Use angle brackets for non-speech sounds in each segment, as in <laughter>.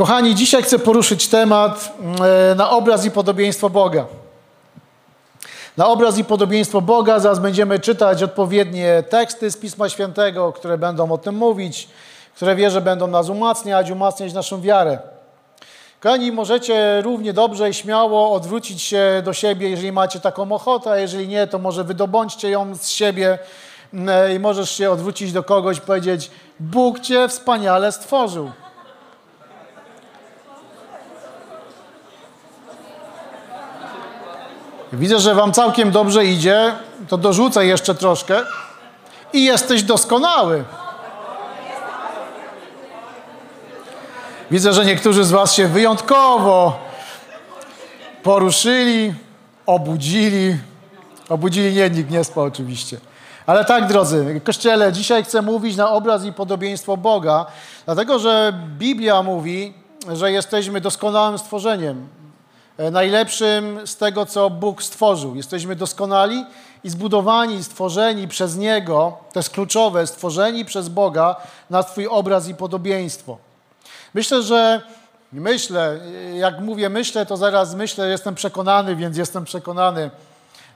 Kochani, dzisiaj chcę poruszyć temat e, na obraz i podobieństwo Boga. Na obraz i podobieństwo Boga zaraz będziemy czytać odpowiednie teksty z Pisma Świętego, które będą o tym mówić, które wierzę będą nas umacniać, umacniać naszą wiarę. Kochani, możecie równie dobrze i śmiało odwrócić się do siebie, jeżeli macie taką ochotę, a jeżeli nie, to może wydobądźcie ją z siebie e, i możesz się odwrócić do kogoś i powiedzieć Bóg Cię wspaniale stworzył. Widzę, że Wam całkiem dobrze idzie, to dorzucę jeszcze troszkę. I jesteś doskonały. Widzę, że niektórzy z Was się wyjątkowo poruszyli, obudzili. Obudzili nie, nikt nie spał oczywiście. Ale tak, drodzy, Kościele, dzisiaj chcę mówić na obraz i podobieństwo Boga, dlatego że Biblia mówi, że jesteśmy doskonałym stworzeniem. E, najlepszym z tego, co Bóg stworzył. Jesteśmy doskonali i zbudowani, stworzeni przez Niego, to jest kluczowe, stworzeni przez Boga na Twój obraz i podobieństwo. Myślę, że myślę, jak mówię myślę, to zaraz myślę, jestem przekonany, więc jestem przekonany,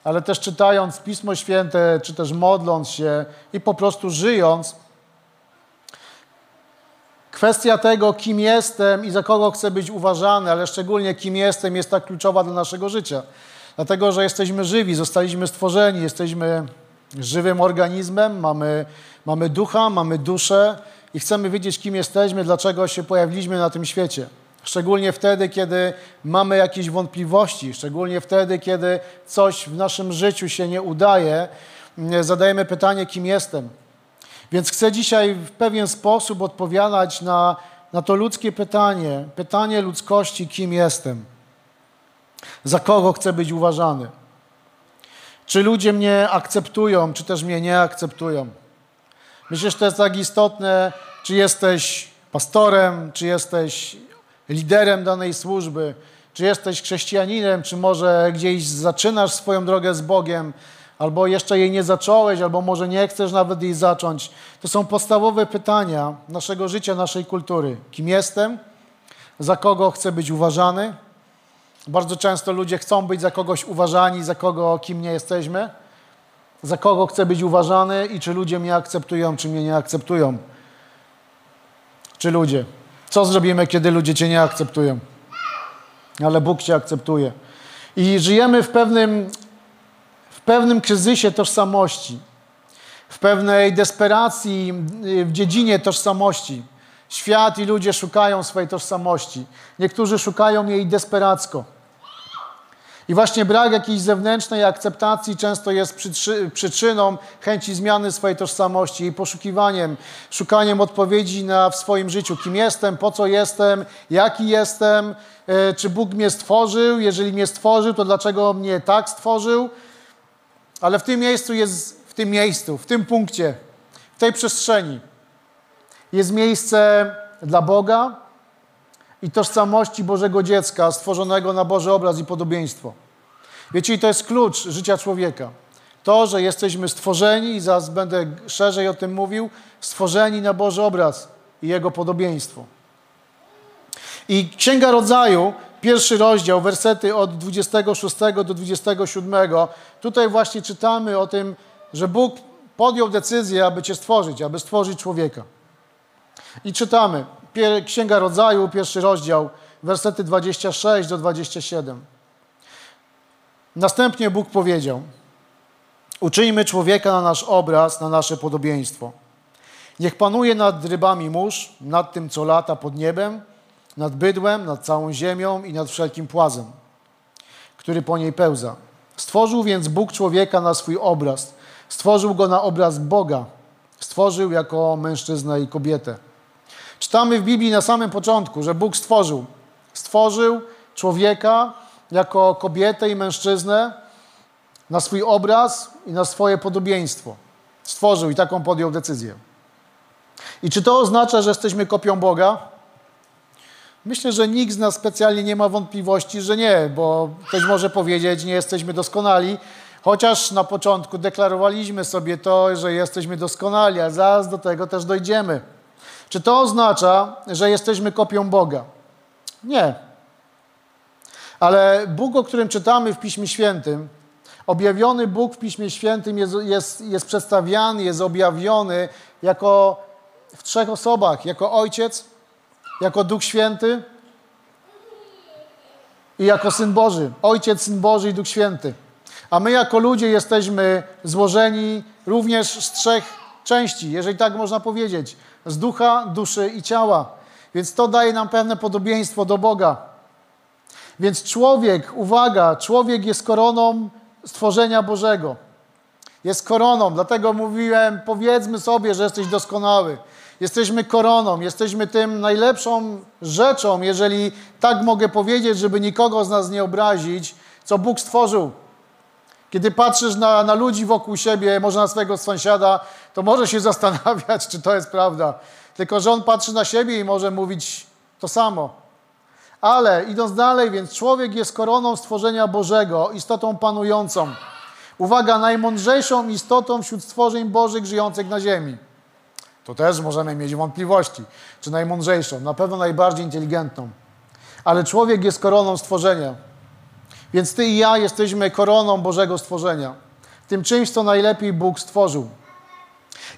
ale też czytając Pismo Święte, czy też modląc się i po prostu żyjąc, Kwestia tego, kim jestem i za kogo chcę być uważany, ale szczególnie kim jestem, jest tak kluczowa dla naszego życia. Dlatego, że jesteśmy żywi, zostaliśmy stworzeni, jesteśmy żywym organizmem, mamy, mamy ducha, mamy duszę i chcemy wiedzieć, kim jesteśmy, dlaczego się pojawiliśmy na tym świecie. Szczególnie wtedy, kiedy mamy jakieś wątpliwości, szczególnie wtedy, kiedy coś w naszym życiu się nie udaje, zadajemy pytanie, kim jestem. Więc chcę dzisiaj w pewien sposób odpowiadać na, na to ludzkie pytanie, pytanie ludzkości, kim jestem, za kogo chcę być uważany. Czy ludzie mnie akceptują, czy też mnie nie akceptują. Myślę, że to jest tak istotne, czy jesteś pastorem, czy jesteś liderem danej służby, czy jesteś chrześcijaninem, czy może gdzieś zaczynasz swoją drogę z Bogiem, albo jeszcze jej nie zacząłeś, albo może nie chcesz nawet jej zacząć. To są podstawowe pytania naszego życia, naszej kultury. Kim jestem? Za kogo chcę być uważany? Bardzo często ludzie chcą być za kogoś uważani, za kogo, kim nie jesteśmy. Za kogo chcę być uważany i czy ludzie mnie akceptują, czy mnie nie akceptują. Czy ludzie. Co zrobimy, kiedy ludzie cię nie akceptują? Ale Bóg cię akceptuje. I żyjemy w pewnym pewnym kryzysie tożsamości, w pewnej desperacji w dziedzinie tożsamości. Świat i ludzie szukają swojej tożsamości. Niektórzy szukają jej desperacko. I właśnie brak jakiejś zewnętrznej akceptacji często jest przyczyną chęci zmiany swojej tożsamości i poszukiwaniem, szukaniem odpowiedzi na, w swoim życiu. Kim jestem, po co jestem, jaki jestem, e, czy Bóg mnie stworzył, jeżeli mnie stworzył, to dlaczego mnie tak stworzył, ale w tym miejscu jest, w tym miejscu, w tym punkcie, w tej przestrzeni jest miejsce dla Boga i tożsamości Bożego dziecka, stworzonego na Boży obraz i podobieństwo. Wiecie, to jest klucz życia człowieka. To, że jesteśmy stworzeni, i zaraz będę szerzej o tym mówił, stworzeni na Boży obraz i Jego podobieństwo. I Księga Rodzaju pierwszy rozdział, wersety od 26 do 27. Tutaj właśnie czytamy o tym, że Bóg podjął decyzję, aby Cię stworzyć, aby stworzyć człowieka. I czytamy, Księga Rodzaju, pierwszy rozdział, wersety 26 do 27. Następnie Bóg powiedział: Uczyjmy człowieka na nasz obraz, na nasze podobieństwo. Niech panuje nad rybami mórz, nad tym, co lata pod niebem, nad bydłem, nad całą ziemią i nad wszelkim płazem, który po niej pełza. Stworzył więc Bóg człowieka na swój obraz. Stworzył go na obraz Boga. Stworzył jako mężczyznę i kobietę. Czytamy w Biblii na samym początku, że Bóg stworzył. Stworzył człowieka jako kobietę i mężczyznę na swój obraz i na swoje podobieństwo. Stworzył i taką podjął decyzję. I czy to oznacza, że jesteśmy kopią Boga? Myślę, że nikt z nas specjalnie nie ma wątpliwości, że nie, bo ktoś może powiedzieć, nie jesteśmy doskonali, chociaż na początku deklarowaliśmy sobie to, że jesteśmy doskonali, a zaraz do tego też dojdziemy. Czy to oznacza, że jesteśmy kopią Boga? Nie. Ale Bóg, o którym czytamy w Piśmie Świętym, objawiony Bóg w Piśmie Świętym jest, jest, jest przedstawiany, jest objawiony jako w trzech osobach: jako Ojciec, jako Duch Święty i jako Syn Boży. Ojciec, Syn Boży i Duch Święty. A my jako ludzie jesteśmy złożeni również z trzech części, jeżeli tak można powiedzieć: z ducha, duszy i ciała. Więc to daje nam pewne podobieństwo do Boga. Więc człowiek, uwaga, człowiek jest koroną stworzenia Bożego. Jest koroną, dlatego mówiłem, powiedzmy sobie, że jesteś doskonały. Jesteśmy koroną, jesteśmy tym najlepszą rzeczą, jeżeli tak mogę powiedzieć, żeby nikogo z nas nie obrazić, co Bóg stworzył. Kiedy patrzysz na, na ludzi wokół siebie, może na swojego sąsiada, to może się <laughs> zastanawiać, czy to jest prawda. Tylko, że on patrzy na siebie i może mówić to samo. Ale idąc dalej, więc człowiek jest koroną stworzenia Bożego, istotą panującą. Uwaga, najmądrzejszą istotą wśród stworzeń Bożych żyjących na ziemi. To też możemy mieć wątpliwości, czy najmądrzejszą, na pewno najbardziej inteligentną. Ale człowiek jest koroną stworzenia. Więc ty i ja jesteśmy koroną Bożego stworzenia. Tym czymś, co najlepiej Bóg stworzył.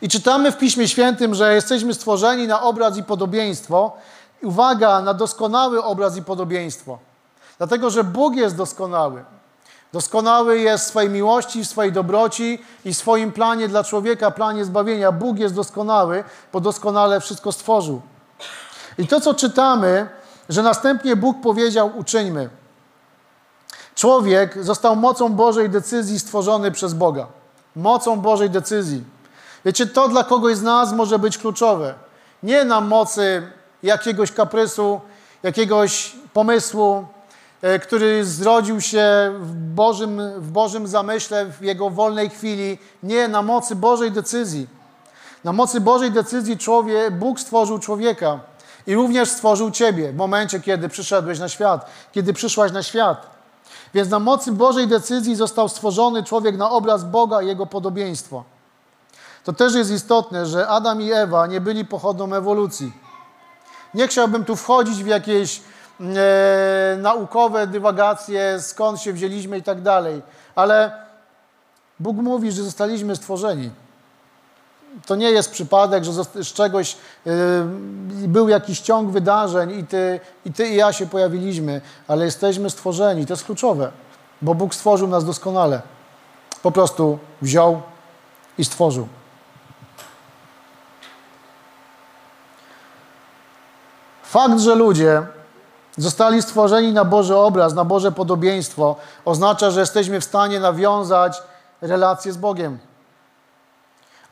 I czytamy w Piśmie Świętym, że jesteśmy stworzeni na obraz i podobieństwo. Uwaga, na doskonały obraz i podobieństwo. Dlatego, że Bóg jest doskonały. Doskonały jest w swojej miłości, w swojej dobroci i w swoim planie dla człowieka, planie zbawienia. Bóg jest doskonały, bo doskonale wszystko stworzył. I to, co czytamy, że następnie Bóg powiedział: Uczyńmy. Człowiek został mocą Bożej decyzji stworzony przez Boga. Mocą Bożej decyzji. Wiecie, to dla kogoś z nas może być kluczowe. Nie na mocy jakiegoś kaprysu, jakiegoś pomysłu, który zrodził się w Bożym, w Bożym zamyśle, w Jego wolnej chwili. Nie, na mocy Bożej decyzji. Na mocy Bożej decyzji człowiek, Bóg stworzył człowieka i również stworzył Ciebie w momencie, kiedy przyszedłeś na świat, kiedy przyszłaś na świat. Więc na mocy Bożej decyzji został stworzony człowiek na obraz Boga i Jego podobieństwo. To też jest istotne, że Adam i Ewa nie byli pochodną ewolucji. Nie chciałbym tu wchodzić w jakieś e, naukowe dywagacje, skąd się wzięliśmy i tak dalej, ale Bóg mówi, że zostaliśmy stworzeni. To nie jest przypadek, że z czegoś yy, był jakiś ciąg wydarzeń i ty, i ty i ja się pojawiliśmy, ale jesteśmy stworzeni. To jest kluczowe, bo Bóg stworzył nas doskonale. Po prostu wziął i stworzył. Fakt, że ludzie zostali stworzeni na Boży obraz, na Boże podobieństwo, oznacza, że jesteśmy w stanie nawiązać relację z Bogiem,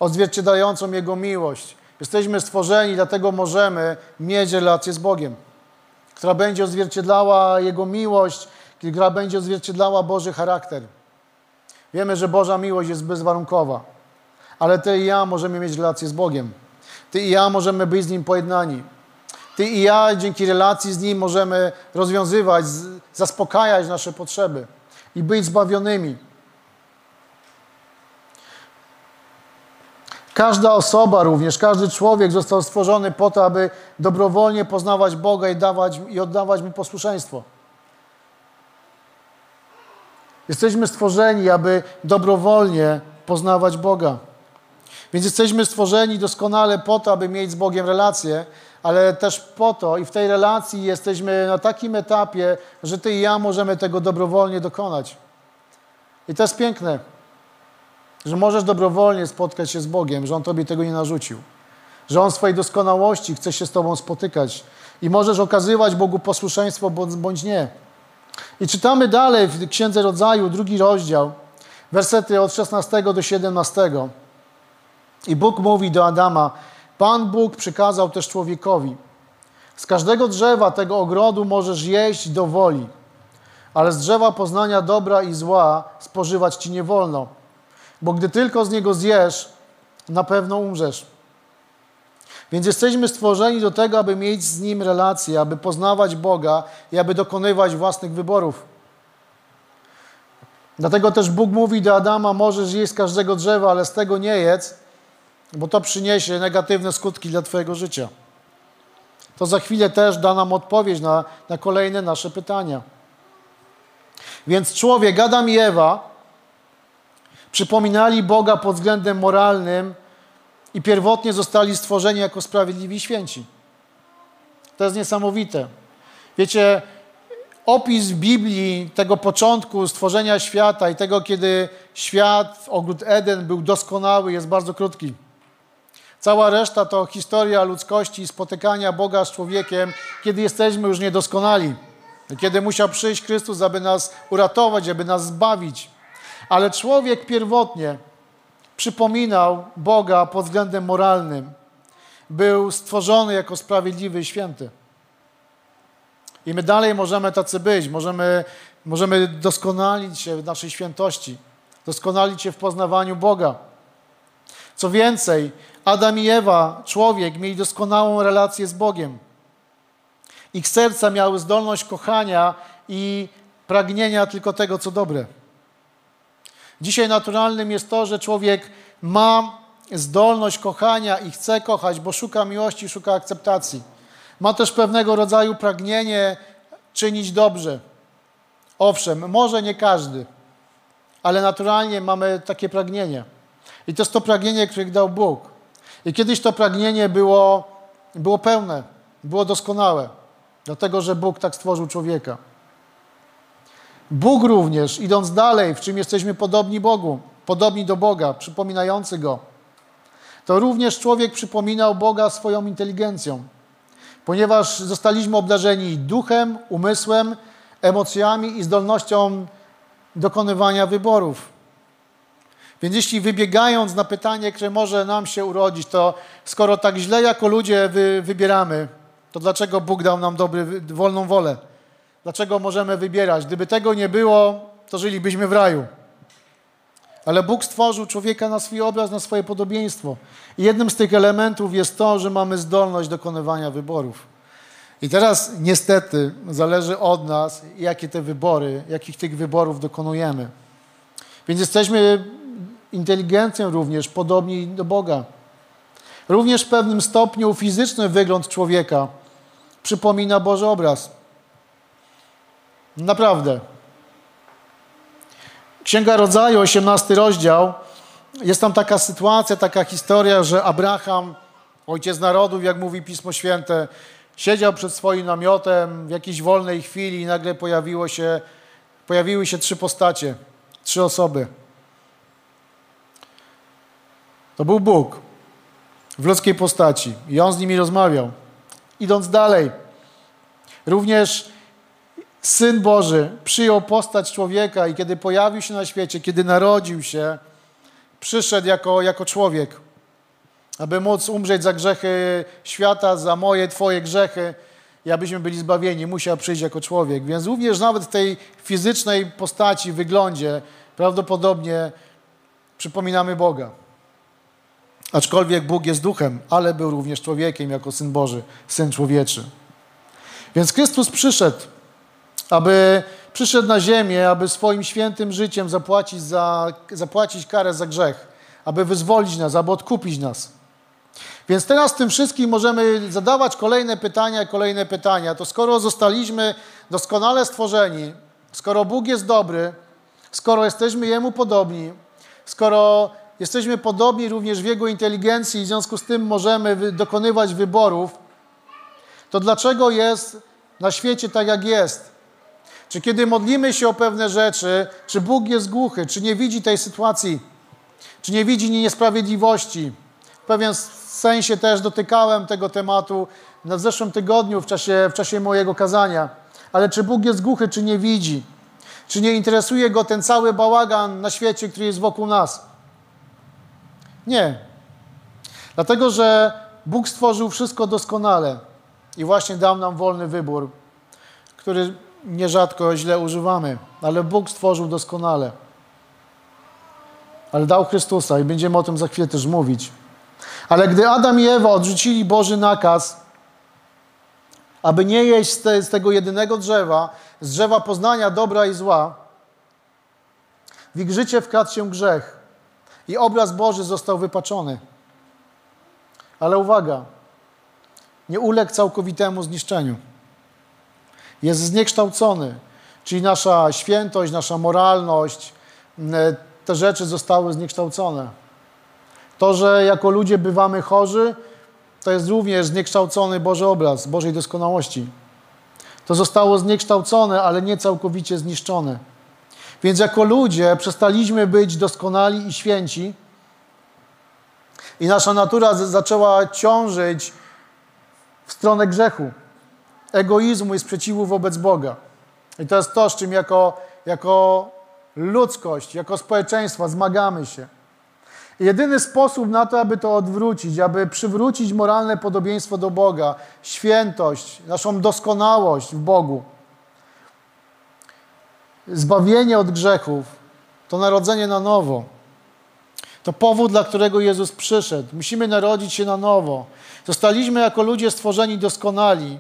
odzwierciedlającą Jego miłość. Jesteśmy stworzeni, dlatego możemy mieć relację z Bogiem, która będzie odzwierciedlała Jego miłość, która będzie odzwierciedlała Boży charakter. Wiemy, że Boża miłość jest bezwarunkowa, ale Ty i ja możemy mieć relację z Bogiem. Ty i ja możemy być z Nim pojednani. Ty i ja dzięki relacji z Nim możemy rozwiązywać, zaspokajać nasze potrzeby i być zbawionymi. Każda osoba również, każdy człowiek został stworzony po to, aby dobrowolnie poznawać Boga i, dawać, i oddawać Mu posłuszeństwo. Jesteśmy stworzeni, aby dobrowolnie poznawać Boga. Więc jesteśmy stworzeni doskonale po to, aby mieć z Bogiem relację, ale też po to i w tej relacji jesteśmy na takim etapie, że Ty i ja możemy tego dobrowolnie dokonać. I to jest piękne, że możesz dobrowolnie spotkać się z Bogiem, że On Tobie tego nie narzucił, że On w swojej doskonałości chce się z Tobą spotykać i możesz okazywać Bogu posłuszeństwo bądź nie. I czytamy dalej w Księdze Rodzaju, drugi rozdział, wersety od 16 do 17. I Bóg mówi do Adama, Pan Bóg przykazał też człowiekowi: Z każdego drzewa tego ogrodu możesz jeść do woli, ale z drzewa poznania dobra i zła spożywać ci nie wolno, bo gdy tylko z niego zjesz, na pewno umrzesz. Więc jesteśmy stworzeni do tego, aby mieć z Nim relacje, aby poznawać Boga i aby dokonywać własnych wyborów. Dlatego też Bóg mówi do Adama: Możesz jeść z każdego drzewa, ale z tego nie jedz, bo to przyniesie negatywne skutki dla Twojego życia. To za chwilę też da nam odpowiedź na, na kolejne nasze pytania. Więc człowiek, Adam i Ewa, przypominali Boga pod względem moralnym i pierwotnie zostali stworzeni jako sprawiedliwi święci. To jest niesamowite. Wiecie, opis Biblii tego początku stworzenia świata i tego, kiedy świat, ogród Eden był doskonały, jest bardzo krótki. Cała reszta to historia ludzkości spotykania Boga z człowiekiem, kiedy jesteśmy już niedoskonali. Kiedy musiał przyjść Chrystus, aby nas uratować, aby nas zbawić. Ale człowiek pierwotnie przypominał Boga pod względem moralnym. Był stworzony jako sprawiedliwy i święty. I my dalej możemy tacy być, możemy, możemy doskonalić się w naszej świętości, doskonalić się w poznawaniu Boga. Co więcej, Adam i Ewa, człowiek, mieli doskonałą relację z Bogiem. Ich serca miały zdolność kochania i pragnienia tylko tego, co dobre. Dzisiaj naturalnym jest to, że człowiek ma zdolność kochania i chce kochać, bo szuka miłości, szuka akceptacji. Ma też pewnego rodzaju pragnienie czynić dobrze. Owszem, może nie każdy, ale naturalnie mamy takie pragnienie. I to jest to pragnienie, które dał Bóg. I kiedyś to pragnienie było, było pełne, było doskonałe, dlatego że Bóg tak stworzył człowieka. Bóg również, idąc dalej, w czym jesteśmy podobni Bogu, podobni do Boga, przypominający Go, to również człowiek przypominał Boga swoją inteligencją, ponieważ zostaliśmy obdarzeni duchem, umysłem, emocjami i zdolnością dokonywania wyborów. Więc jeśli wybiegając na pytanie, które może nam się urodzić, to skoro tak źle jako ludzie wy, wybieramy, to dlaczego Bóg dał nam dobry, wolną wolę? Dlaczego możemy wybierać? Gdyby tego nie było, to żylibyśmy w raju. Ale Bóg stworzył człowieka na swój obraz, na swoje podobieństwo. I jednym z tych elementów jest to, że mamy zdolność dokonywania wyborów. I teraz niestety zależy od nas, jakie te wybory, jakich tych wyborów dokonujemy. Więc jesteśmy inteligencją również podobni do Boga. Również w pewnym stopniu fizyczny wygląd człowieka przypomina Boży obraz. Naprawdę. Księga Rodzaju, 18 rozdział. Jest tam taka sytuacja, taka historia, że Abraham, ojciec narodów, jak mówi Pismo Święte, siedział przed swoim namiotem w jakiejś wolnej chwili i nagle pojawiło się, pojawiły się trzy postacie, trzy osoby. To był Bóg w ludzkiej postaci i On z nimi rozmawiał. Idąc dalej, również Syn Boży przyjął postać człowieka i kiedy pojawił się na świecie, kiedy narodził się, przyszedł jako, jako człowiek, aby móc umrzeć za grzechy świata, za moje, Twoje grzechy i abyśmy byli zbawieni. Musiał przyjść jako człowiek. Więc również nawet w tej fizycznej postaci, wyglądzie prawdopodobnie przypominamy Boga. Aczkolwiek Bóg jest duchem, ale był również człowiekiem jako Syn Boży, Syn Człowieczy. Więc Chrystus przyszedł aby przyszedł na ziemię, aby swoim świętym życiem zapłacić, za, zapłacić karę za grzech, aby wyzwolić nas, aby odkupić nas. Więc teraz tym wszystkim możemy zadawać kolejne pytania, kolejne pytania. To skoro zostaliśmy doskonale stworzeni, skoro Bóg jest dobry, skoro jesteśmy Jemu podobni, skoro jesteśmy podobni również w Jego inteligencji i w związku z tym możemy dokonywać wyborów, to dlaczego jest na świecie tak, jak jest? Czy kiedy modlimy się o pewne rzeczy, czy Bóg jest głuchy, czy nie widzi tej sytuacji, czy nie widzi niesprawiedliwości? W pewien sensie też dotykałem tego tematu w zeszłym tygodniu w czasie, w czasie mojego kazania. Ale czy Bóg jest głuchy, czy nie widzi? Czy nie interesuje go ten cały bałagan na świecie, który jest wokół nas? Nie. Dlatego, że Bóg stworzył wszystko doskonale i właśnie dał nam wolny wybór, który nierzadko źle używamy, ale Bóg stworzył doskonale. Ale dał Chrystusa i będziemy o tym za chwilę też mówić. Ale gdy Adam i Ewa odrzucili Boży nakaz, aby nie jeść z, te, z tego jedynego drzewa, z drzewa poznania dobra i zła, w ich życie wkradł się grzech i obraz Boży został wypaczony. Ale uwaga, nie uległ całkowitemu zniszczeniu. Jest zniekształcony, czyli nasza świętość, nasza moralność, te rzeczy zostały zniekształcone. To, że jako ludzie bywamy chorzy, to jest również zniekształcony Boży obraz, Bożej doskonałości. To zostało zniekształcone, ale nie całkowicie zniszczone. Więc jako ludzie przestaliśmy być doskonali i święci, i nasza natura zaczęła ciążyć w stronę grzechu, egoizmu i sprzeciwu wobec Boga. I to jest to, z czym jako, jako ludzkość, jako społeczeństwo zmagamy się. Jedyny sposób na to, aby to odwrócić, aby przywrócić moralne podobieństwo do Boga, świętość, naszą doskonałość w Bogu, zbawienie od grzechów, to narodzenie na nowo. To powód, dla którego Jezus przyszedł. Musimy narodzić się na nowo. Zostaliśmy jako ludzie stworzeni doskonali,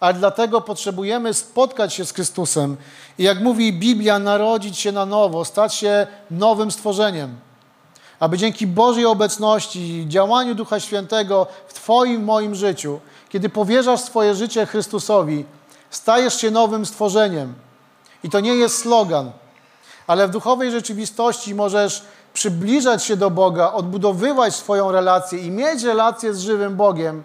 ale dlatego potrzebujemy spotkać się z Chrystusem i jak mówi Biblia, narodzić się na nowo, stać się nowym stworzeniem aby dzięki Bożej obecności, działaniu Ducha Świętego w Twoim, moim życiu, kiedy powierzasz swoje życie Chrystusowi, stajesz się nowym stworzeniem. I to nie jest slogan, ale w duchowej rzeczywistości możesz przybliżać się do Boga, odbudowywać swoją relację i mieć relację z żywym Bogiem.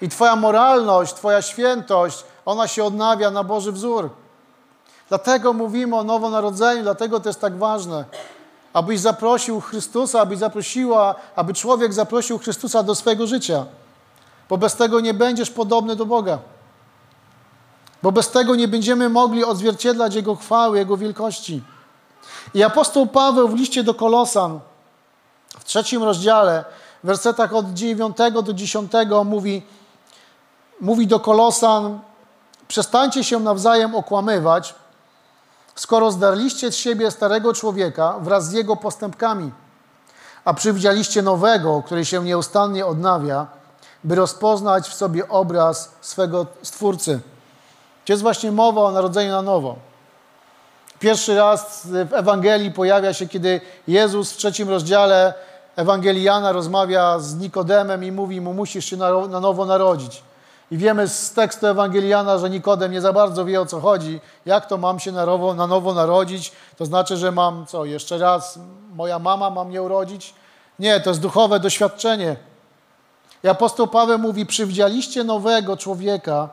I Twoja moralność, Twoja świętość, ona się odnawia na Boży wzór. Dlatego mówimy o nowonarodzeniu, dlatego to jest tak ważne abyś zaprosił Chrystusa, abyś zaprosiła, aby człowiek zaprosił Chrystusa do swojego życia. Bo bez tego nie będziesz podobny do Boga. Bo bez tego nie będziemy mogli odzwierciedlać Jego chwały, Jego wielkości. I apostoł Paweł w liście do Kolosan w trzecim rozdziale, w wersetach od 9 do 10 mówi, mówi do Kolosan, przestańcie się nawzajem okłamywać, skoro zdarliście z siebie starego człowieka wraz z jego postępkami, a przywdzialiście nowego, który się nieustannie odnawia, by rozpoznać w sobie obraz swego Stwórcy. To jest właśnie mowa o narodzeniu na nowo. Pierwszy raz w Ewangelii pojawia się, kiedy Jezus w trzecim rozdziale Ewangelii Jana rozmawia z Nikodemem i mówi mu, musisz się na nowo narodzić. I wiemy z tekstu Ewangeliana, że Nikodem nie za bardzo wie o co chodzi. Jak to mam się na nowo, na nowo narodzić? To znaczy, że mam co, jeszcze raz moja mama ma mnie urodzić? Nie, to jest duchowe doświadczenie. I apostoł Paweł mówi, przywdzialiście nowego człowieka,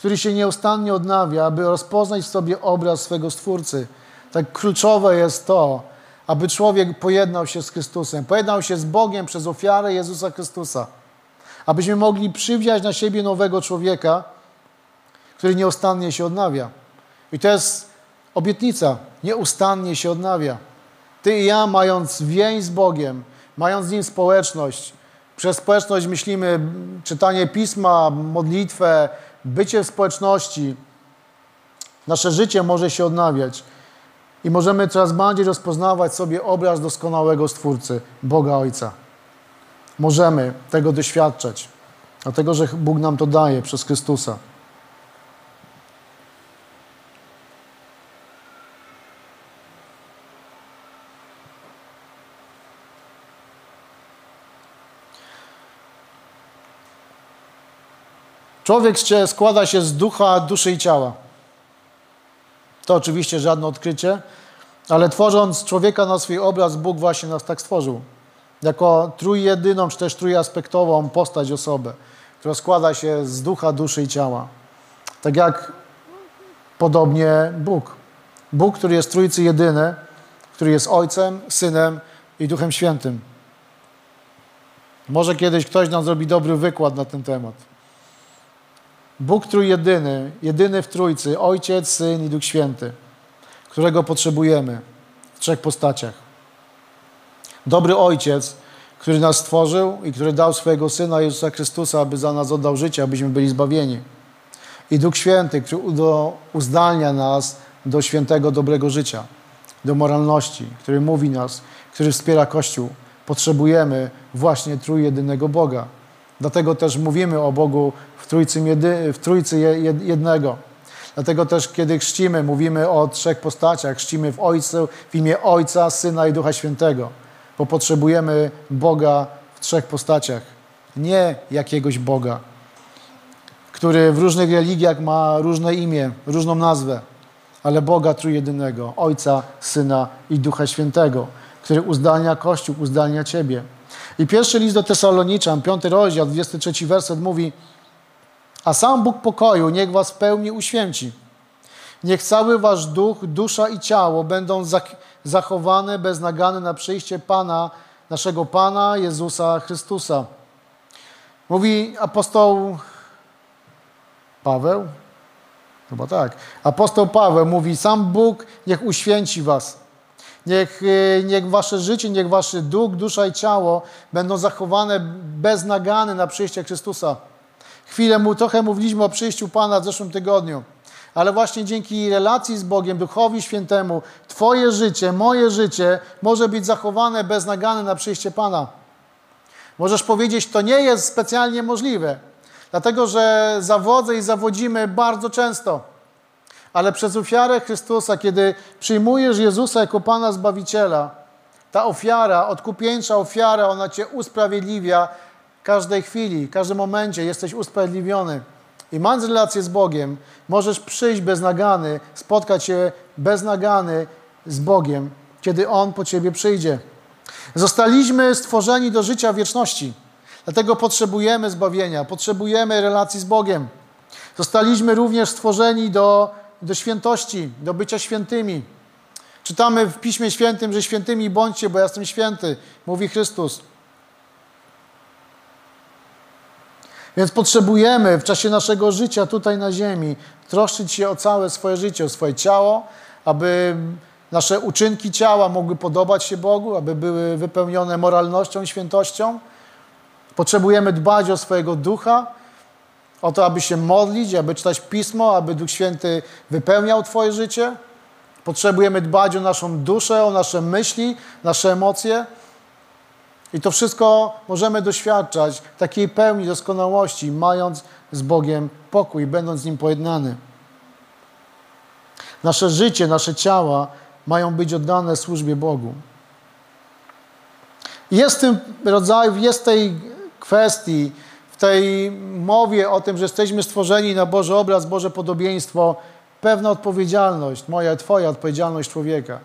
który się nieustannie odnawia, aby rozpoznać w sobie obraz swego Stwórcy. Tak kluczowe jest to, aby człowiek pojednał się z Chrystusem, pojednał się z Bogiem przez ofiarę Jezusa Chrystusa abyśmy mogli przywdziać na siebie nowego człowieka, który nieustannie się odnawia. I to jest obietnica, nieustannie się odnawia. Ty i ja, mając więź z Bogiem, mając z Nim społeczność, przez społeczność myślimy czytanie pisma, modlitwę, bycie w społeczności, nasze życie może się odnawiać i możemy coraz bardziej rozpoznawać sobie obraz doskonałego Stwórcy, Boga Ojca. Możemy tego doświadczać, dlatego że Bóg nam to daje przez Chrystusa. Człowiek składa się z ducha, duszy i ciała. To oczywiście żadne odkrycie, ale tworząc człowieka na swój obraz, Bóg właśnie nas tak stworzył jako trójjedyną, czy też trójaspektową postać, osobę, która składa się z ducha, duszy i ciała. Tak jak podobnie Bóg. Bóg, który jest trójcy jedyny, który jest Ojcem, Synem i Duchem Świętym. Może kiedyś ktoś nam zrobi dobry wykład na ten temat. Bóg trójjedyny, jedyny w Trójcy, Ojciec, Syn i Duch Święty, którego potrzebujemy w trzech postaciach. Dobry Ojciec, który nas stworzył i który dał swojego Syna Jezusa Chrystusa, aby za nas oddał życie, abyśmy byli zbawieni. I Duch Święty, który uzdalnia nas do świętego, dobrego życia, do moralności, który mówi nas, który wspiera Kościół, potrzebujemy właśnie trójjedynego Boga. Dlatego też mówimy o Bogu w Trójcy, jedy, w trójcy jednego. Dlatego też, kiedy chrzcimy, mówimy o trzech postaciach. Chrzcimy w Ojcu, w imię Ojca, Syna i Ducha Świętego. Bo potrzebujemy Boga w trzech postaciach. Nie jakiegoś Boga, który w różnych religiach ma różne imię, różną nazwę, ale Boga trójjedynego, Ojca, Syna i Ducha Świętego, który uzdalnia Kościół, uzdalnia Ciebie. I pierwszy list do Tesaloniczan, piąty rozdział, 23 werset mówi A sam Bóg pokoju niech was w pełni uświęci. Niech cały wasz duch, dusza i ciało będą zachowane bez nagany na przyjście Pana, naszego Pana Jezusa Chrystusa. Mówi apostoł Paweł? Chyba tak. Apostoł Paweł mówi, sam Bóg niech uświęci was. Niech, y, niech wasze życie, niech wasz duch, dusza i ciało będą zachowane bez nagany na przyjście Chrystusa. Chwilę mu, trochę mówiliśmy o przyjściu Pana w zeszłym tygodniu, ale właśnie dzięki relacji z Bogiem, Duchowi Świętemu, Twoje życie, moje życie może być zachowane bez nagany na przyjście Pana. Możesz powiedzieć, to nie jest specjalnie możliwe, dlatego że zawodzę i zawodzimy bardzo często. Ale przez ofiarę Chrystusa, kiedy przyjmujesz Jezusa jako Pana Zbawiciela, ta ofiara, odkupieńcza ofiara, ona Cię usprawiedliwia każdej chwili, w każdym momencie jesteś usprawiedliwiony. I mając relację z Bogiem, możesz przyjść bez nagany, spotkać się bez nagany z Bogiem, kiedy On po Ciebie przyjdzie. Zostaliśmy stworzeni do życia wieczności. Dlatego potrzebujemy zbawienia, potrzebujemy relacji z Bogiem. Zostaliśmy również stworzeni do do świętości, do bycia świętymi. Czytamy w Piśmie Świętym, że świętymi bądźcie, bo ja jestem święty, mówi Chrystus. Więc potrzebujemy w czasie naszego życia tutaj na ziemi troszczyć się o całe swoje życie, o swoje ciało, aby nasze uczynki ciała mogły podobać się Bogu, aby były wypełnione moralnością, świętością. Potrzebujemy dbać o swojego ducha, o to, aby się modlić, aby czytać Pismo, aby Duch Święty wypełniał Twoje życie. Potrzebujemy dbać o naszą duszę, o nasze myśli, nasze emocje. I to wszystko możemy doświadczać takiej pełni doskonałości, mając z Bogiem pokój, będąc z Nim pojednany. Nasze życie, nasze ciała mają być oddane służbie Bogu. Jest w tym rodzaju, jest tej kwestii tej mowie o tym, że jesteśmy stworzeni na Boży obraz, Boże podobieństwo, pewna odpowiedzialność, moja, Twoja odpowiedzialność człowieka.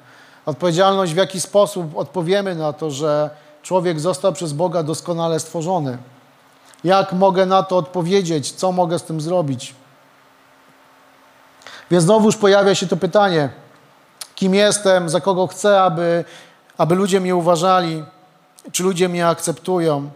Odpowiedzialność, w jaki sposób odpowiemy na to, że człowiek został przez Boga doskonale stworzony. Jak mogę na to odpowiedzieć? Co mogę z tym zrobić? Więc znowuż pojawia się to pytanie: kim jestem, za kogo chcę, aby, aby ludzie mnie uważali, czy ludzie mnie akceptują?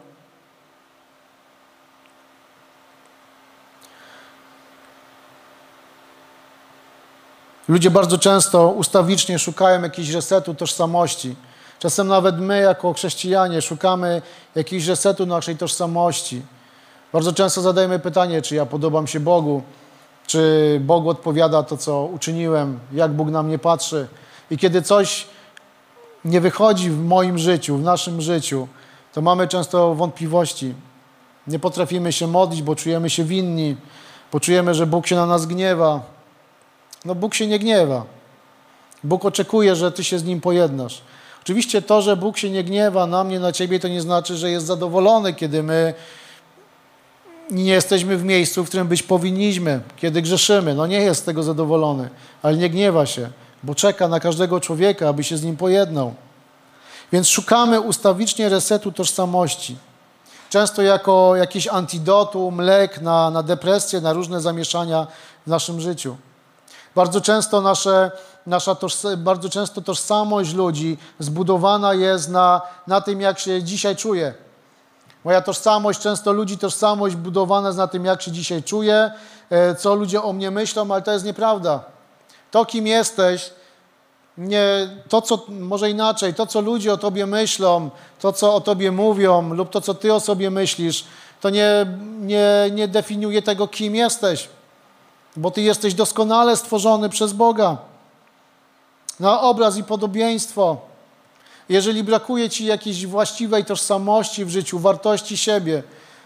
Ludzie bardzo często ustawicznie szukają jakiegoś resetu tożsamości. Czasem nawet my, jako chrześcijanie, szukamy jakiegoś resetu naszej tożsamości. Bardzo często zadajemy pytanie, czy ja podobam się Bogu, czy Bogu odpowiada to, co uczyniłem, jak Bóg na mnie patrzy. I kiedy coś nie wychodzi w moim życiu, w naszym życiu, to mamy często wątpliwości. Nie potrafimy się modlić, bo czujemy się winni, poczujemy, że Bóg się na nas gniewa, no Bóg się nie gniewa. Bóg oczekuje, że ty się z Nim pojednasz. Oczywiście to, że Bóg się nie gniewa na mnie, na ciebie, to nie znaczy, że jest zadowolony, kiedy my nie jesteśmy w miejscu, w którym być powinniśmy, kiedy grzeszymy. No nie jest z tego zadowolony, ale nie gniewa się, bo czeka na każdego człowieka, aby się z nim pojednał. Więc szukamy ustawicznie resetu tożsamości. Często jako jakiś antidotum, lek na, na depresję, na różne zamieszania w naszym życiu. Bardzo często, nasze, nasza bardzo często tożsamość ludzi zbudowana jest na, na tym, jak się dzisiaj czuje. Moja tożsamość, często ludzi tożsamość budowana jest na tym, jak się dzisiaj czuję, e, co ludzie o mnie myślą, ale to jest nieprawda. To, kim jesteś, nie, to, co, może inaczej, to, co ludzie o tobie myślą, to, co o tobie mówią, lub to, co ty o sobie myślisz, to nie, nie, nie definiuje tego, kim jesteś bo Ty jesteś doskonale stworzony przez Boga na obraz i podobieństwo. Jeżeli brakuje Ci jakiejś właściwej tożsamości w życiu, wartości siebie,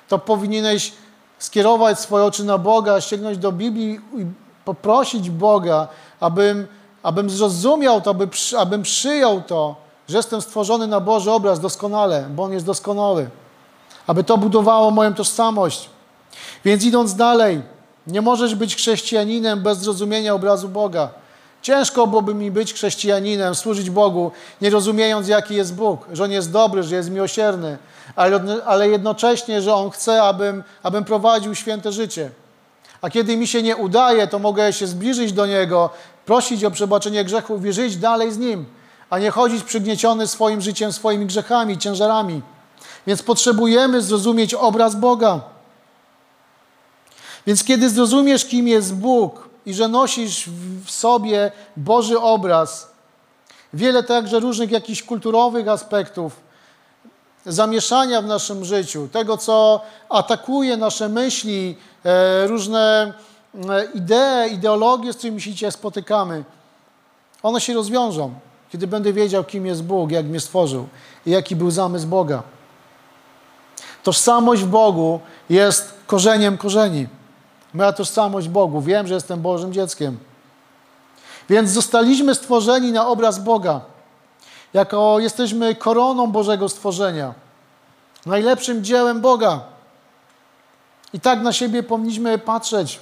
to powinieneś skierować swoje oczy na Boga, sięgnąć do Biblii i poprosić Boga, abym, abym zrozumiał to, aby, abym przyjął to, że jestem stworzony na Boży obraz doskonale, bo On jest doskonały. Aby to budowało moją tożsamość. Więc idąc dalej, nie możesz być chrześcijaninem bez zrozumienia obrazu Boga. Ciężko byłoby mi być chrześcijaninem, służyć Bogu, nie rozumiejąc, jaki jest Bóg, że On jest dobry, że jest miłosierny, ale, ale jednocześnie, że On chce, abym, abym prowadził święte życie. A kiedy mi się nie udaje, to mogę się zbliżyć do Niego, prosić o przebaczenie grzechów i żyć dalej z Nim, a nie chodzić przygnieciony swoim życiem, swoimi grzechami, ciężarami. Więc potrzebujemy zrozumieć obraz Boga. Więc kiedy zrozumiesz, kim jest Bóg i że nosisz w sobie Boży obraz, wiele także różnych jakichś kulturowych aspektów, zamieszania w naszym życiu, tego, co atakuje nasze myśli, e, różne e, idee, ideologie, z którymi się dzisiaj spotykamy, one się rozwiążą, kiedy będę wiedział, kim jest Bóg, jak mnie stworzył i jaki był zamysł Boga. Tożsamość w Bogu jest korzeniem korzeni. Moja tożsamość Bogu. Wiem, że jestem Bożym dzieckiem. Więc zostaliśmy stworzeni na obraz Boga. Jako jesteśmy koroną Bożego stworzenia. Najlepszym dziełem Boga. I tak na siebie powinniśmy patrzeć.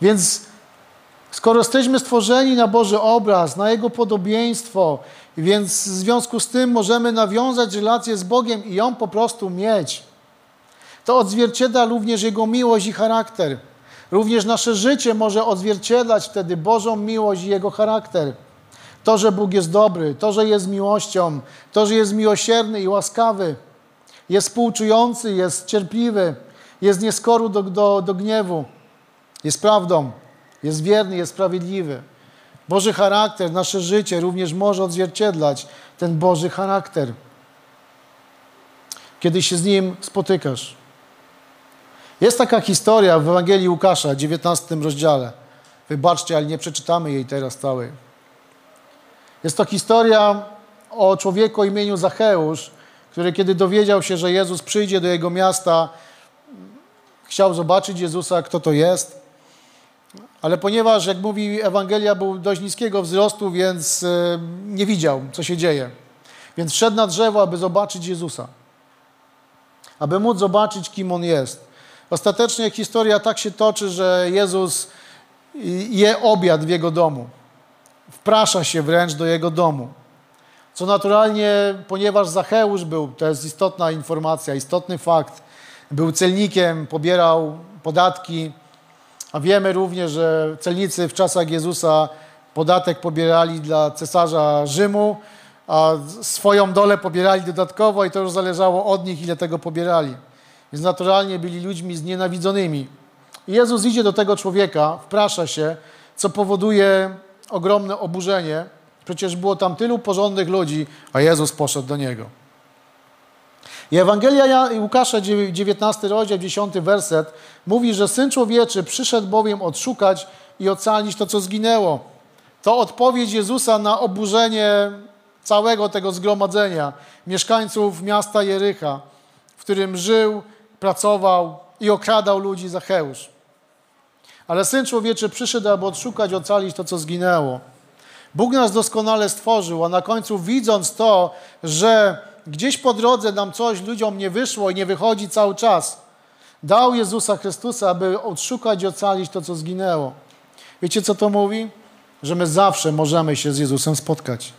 Więc skoro jesteśmy stworzeni na Boży obraz, na Jego podobieństwo, więc w związku z tym możemy nawiązać relację z Bogiem i ją po prostu mieć. To odzwierciedla również Jego miłość i charakter. Również nasze życie może odzwierciedlać wtedy Bożą miłość i Jego charakter. To, że Bóg jest dobry, to, że jest miłością, to, że jest miłosierny i łaskawy, jest współczujący, jest cierpliwy, jest nieskoru do, do, do gniewu, jest prawdą, jest wierny, jest sprawiedliwy. Boży charakter, nasze życie również może odzwierciedlać ten Boży charakter, kiedy się z Nim spotykasz. Jest taka historia w Ewangelii Łukasza, 19 rozdziale. Wybaczcie, ale nie przeczytamy jej teraz całej. Jest to historia o człowieku o imieniu Zacheusz, który kiedy dowiedział się, że Jezus przyjdzie do jego miasta, chciał zobaczyć Jezusa, kto to jest. Ale ponieważ, jak mówi Ewangelia, był dość niskiego wzrostu, więc e, nie widział, co się dzieje. Więc wszedł na drzewo, aby zobaczyć Jezusa. Aby móc zobaczyć, kim On jest. Ostatecznie historia tak się toczy, że Jezus je obiad w Jego domu. Wprasza się wręcz do Jego domu. Co naturalnie, ponieważ Zacheusz był, to jest istotna informacja, istotny fakt, był celnikiem, pobierał podatki, a wiemy również, że celnicy w czasach Jezusa podatek pobierali dla cesarza Rzymu, a swoją dolę pobierali dodatkowo i to już zależało od nich, ile tego pobierali. Więc naturalnie byli ludźmi znienawidzonymi. I Jezus idzie do tego człowieka, wprasza się, co powoduje ogromne oburzenie. Przecież było tam tylu porządnych ludzi, a Jezus poszedł do niego. I Ewangelia Łukasza, 19 rozdział, 10 werset, mówi, że Syn Człowieczy przyszedł bowiem odszukać i ocalić to, co zginęło. To odpowiedź Jezusa na oburzenie całego tego zgromadzenia, mieszkańców miasta Jericha, w którym żył, pracował i okradał ludzi Zacheusz. Ale Syn Człowieczy przyszedł, aby odszukać, ocalić to, co zginęło. Bóg nas doskonale stworzył, a na końcu widząc to, że gdzieś po drodze nam coś ludziom nie wyszło i nie wychodzi cały czas, dał Jezusa Chrystusa, aby odszukać i ocalić to, co zginęło. Wiecie, co to mówi? Że my zawsze możemy się z Jezusem spotkać.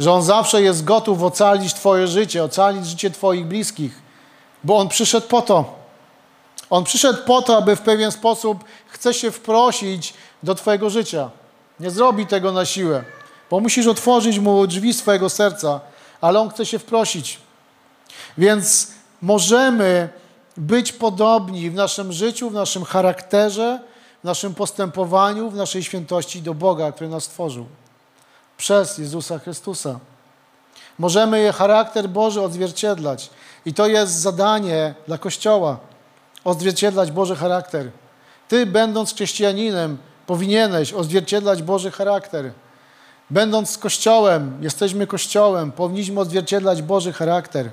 Że On zawsze jest gotów ocalić Twoje życie, ocalić życie Twoich bliskich, bo On przyszedł po to. On przyszedł po to, aby w pewien sposób chce się wprosić do Twojego życia. Nie zrobi tego na siłę, bo musisz otworzyć Mu drzwi swojego serca, ale On chce się wprosić. Więc możemy być podobni w naszym życiu, w naszym charakterze, w naszym postępowaniu, w naszej świętości do Boga, który nas stworzył. Przez Jezusa Chrystusa. Możemy charakter Boży odzwierciedlać. I to jest zadanie dla Kościoła. Odzwierciedlać Boży charakter. Ty, będąc chrześcijaninem, powinieneś odzwierciedlać Boży charakter. Będąc Kościołem, jesteśmy Kościołem, powinniśmy odzwierciedlać Boży charakter.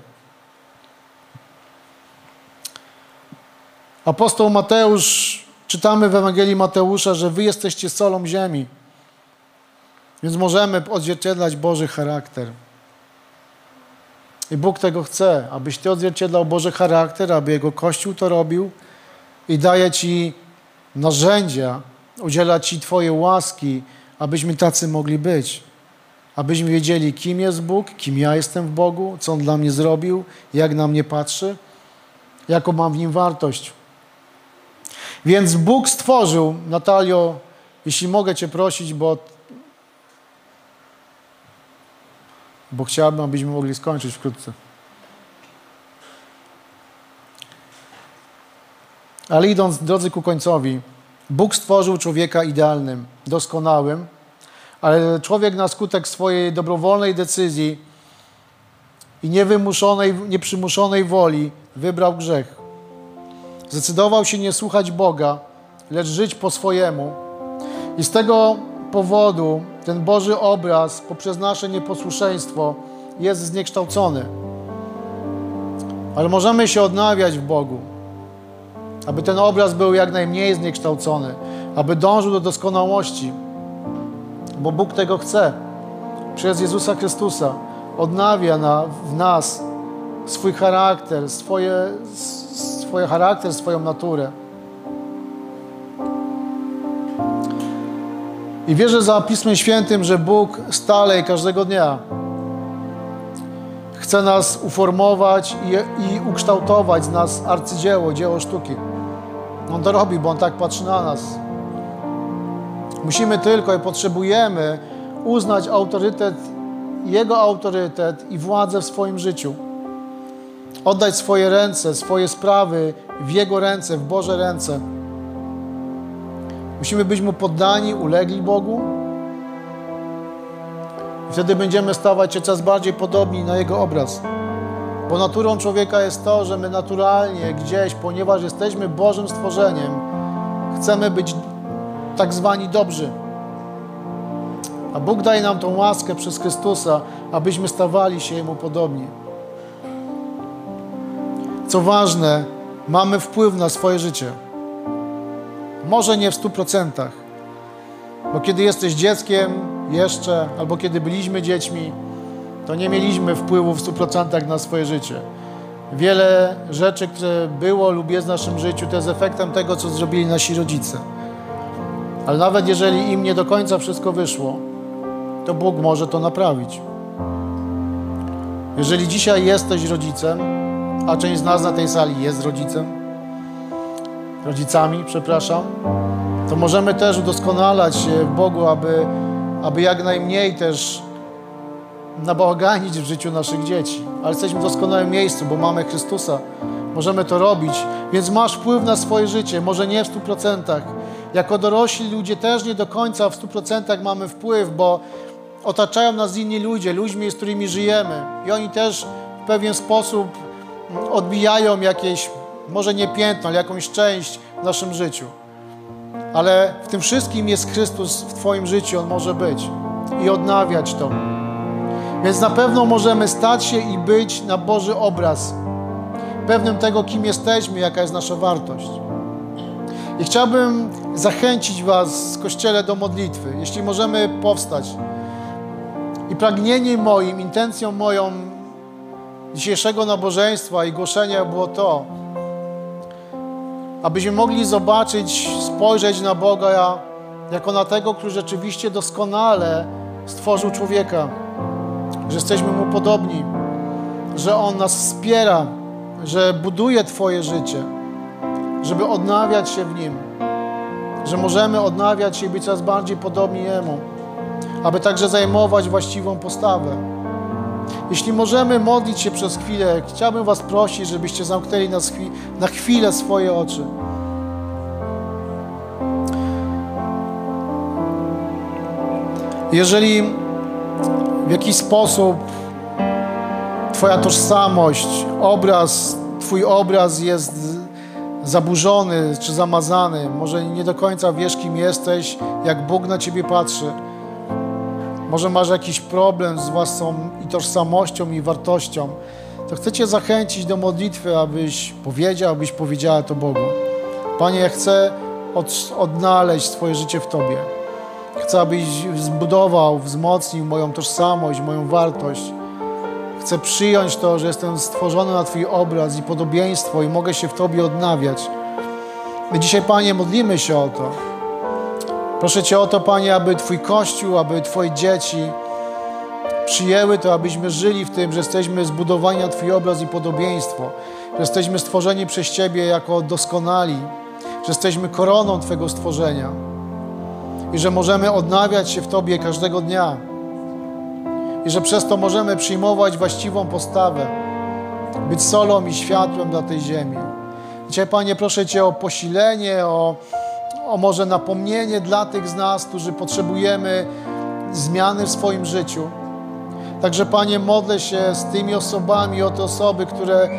Apostoł Mateusz, czytamy w Ewangelii Mateusza, że wy jesteście solą ziemi. Więc możemy odzwierciedlać Boży charakter. I Bóg tego chce, abyś Ty odzwierciedlał Boży charakter, aby Jego Kościół to robił i daje Ci narzędzia, udziela Ci Twojej łaski, abyśmy tacy mogli być. Abyśmy wiedzieli, kim jest Bóg, kim ja jestem w Bogu, co On dla mnie zrobił, jak na mnie patrzy, jaką mam w Nim wartość. Więc Bóg stworzył, Natalio, jeśli mogę Cię prosić, bo bo chciałbym, abyśmy mogli skończyć wkrótce. Ale idąc, drodzy, ku końcowi, Bóg stworzył człowieka idealnym, doskonałym, ale człowiek na skutek swojej dobrowolnej decyzji i niewymuszonej, nieprzymuszonej woli wybrał grzech. Zdecydował się nie słuchać Boga, lecz żyć po swojemu. I z tego powodu ten Boży obraz poprzez nasze nieposłuszeństwo jest zniekształcony. Ale możemy się odnawiać w Bogu, aby ten obraz był jak najmniej zniekształcony, aby dążył do doskonałości, bo Bóg tego chce. Przez Jezusa Chrystusa odnawia na, w nas swój charakter, swoje, swój charakter, swoją naturę. I wierzę za Pismem Świętym, że Bóg stale i każdego dnia chce nas uformować i, i ukształtować z nas arcydzieło, dzieło sztuki. On to robi, bo On tak patrzy na nas. Musimy tylko i potrzebujemy uznać autorytet, Jego autorytet i władzę w swoim życiu. Oddać swoje ręce, swoje sprawy w Jego ręce, w Boże ręce. Musimy być Mu poddani, ulegli Bogu. I wtedy będziemy stawać się coraz bardziej podobni na Jego obraz. Bo naturą człowieka jest to, że my naturalnie gdzieś, ponieważ jesteśmy Bożym stworzeniem, chcemy być tak zwani dobrzy. A Bóg daje nam tą łaskę przez Chrystusa, abyśmy stawali się Jemu podobni. Co ważne, mamy wpływ na swoje życie. Może nie w stu procentach. Bo kiedy jesteś dzieckiem jeszcze, albo kiedy byliśmy dziećmi, to nie mieliśmy wpływu w stu procentach na swoje życie. Wiele rzeczy, które było lub jest w naszym życiu, to jest efektem tego, co zrobili nasi rodzice. Ale nawet jeżeli im nie do końca wszystko wyszło, to Bóg może to naprawić. Jeżeli dzisiaj jesteś rodzicem, a część z nas na tej sali jest rodzicem, rodzicami, przepraszam, to możemy też udoskonalać się w Bogu, aby, aby jak najmniej też nabałaganić w życiu naszych dzieci. Ale jesteśmy w doskonałym miejscu, bo mamy Chrystusa. Możemy to robić, więc masz wpływ na swoje życie, może nie w stu procentach. Jako dorośli ludzie też nie do końca w stu procentach mamy wpływ, bo otaczają nas inni ludzie, ludźmi, z którymi żyjemy. I oni też w pewien sposób odbijają jakieś może nie piętno, ale jakąś część w naszym życiu. Ale w tym wszystkim jest Chrystus w Twoim życiu, On może być i odnawiać to. Więc na pewno możemy stać się i być na Boży obraz, pewnym tego, kim jesteśmy, jaka jest nasza wartość. I chciałbym zachęcić Was z Kościele do modlitwy, jeśli możemy powstać. I pragnieniem moim, intencją moją dzisiejszego nabożeństwa i głoszenia było to, abyśmy mogli zobaczyć, spojrzeć na Boga jako na tego, który rzeczywiście doskonale stworzył człowieka, że jesteśmy Mu podobni, że On nas wspiera, że buduje Twoje życie, żeby odnawiać się w Nim, że możemy odnawiać się i być coraz bardziej podobni Jemu, aby także zajmować właściwą postawę. Jeśli możemy modlić się przez chwilę, chciałbym Was prosić, żebyście zamknęli na, na chwilę swoje oczy. Jeżeli w jakiś sposób Twoja tożsamość, obraz, Twój obraz jest zaburzony czy zamazany, może nie do końca wiesz, kim jesteś, jak Bóg na Ciebie patrzy, Może masz jakiś problem z własną i tożsamością i wartością. To chcę Cię zachęcić do modlitwy, abyś powiedział, abyś powiedziała to Bogu. Panie, ja chcę od, odnaleźć swoje życie w Tobie. Chcę, abyś zbudował, wzmocnił moją tożsamość, moją wartość. Chcę przyjąć to, że jestem stworzony na Twój obraz i podobieństwo i mogę się w Tobie odnawiać. My dzisiaj, Panie, modlimy się o to. Proszę Cię o to, Panie, aby Twój Kościół, aby Twoje dzieci przyjęły to, abyśmy żyli w tym, że jesteśmy zbudowani na Twój obraz i podobieństwo, że jesteśmy stworzeni przez Ciebie jako doskonali, że jesteśmy koroną Twego stworzenia i że możemy odnawiać się w Tobie każdego dnia i że przez to możemy przyjmować właściwą postawę, być solą i światłem dla tej ziemi. Dzisiaj, Panie, proszę Cię o posilenie, o, o może napomnienie dla tych z nas, którzy potrzebujemy zmiany w swoim życiu. Także, Panie, modlę się z tymi osobami, o te osoby, które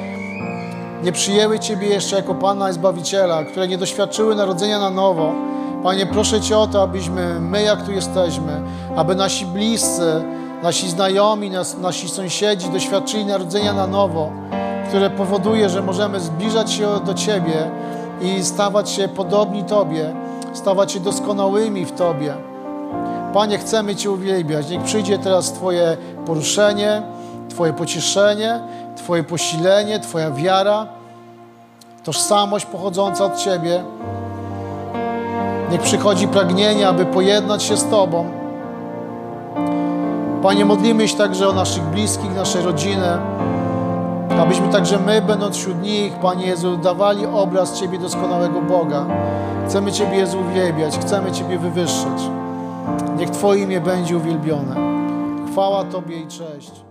nie przyjęły Ciebie jeszcze jako Pana i Zbawiciela, które nie doświadczyły narodzenia na nowo. Panie, proszę Cię o to, abyśmy my, jak tu jesteśmy, aby nasi bliscy, nasi znajomi, nas, nasi sąsiedzi doświadczyli narodzenia na nowo, które powoduje, że możemy zbliżać się do Ciebie i stawać się podobni Tobie, stawać się doskonałymi w Tobie. Panie, chcemy Cię uwielbiać. Niech przyjdzie teraz Twoje poruszenie, Twoje pocieszenie, Twoje posilenie, Twoja wiara, tożsamość pochodząca od Ciebie. Niech przychodzi pragnienie, aby pojednać się z Tobą. Panie, modlimy się także o naszych bliskich, nasze rodziny, abyśmy także my, będąc wśród nich, Panie Jezu, dawali obraz Ciebie doskonałego Boga. Chcemy Ciebie, Jezu, uwielbiać, chcemy Ciebie wywyższyć. Niech Twoje imię będzie uwielbione. Chwała Tobie i cześć.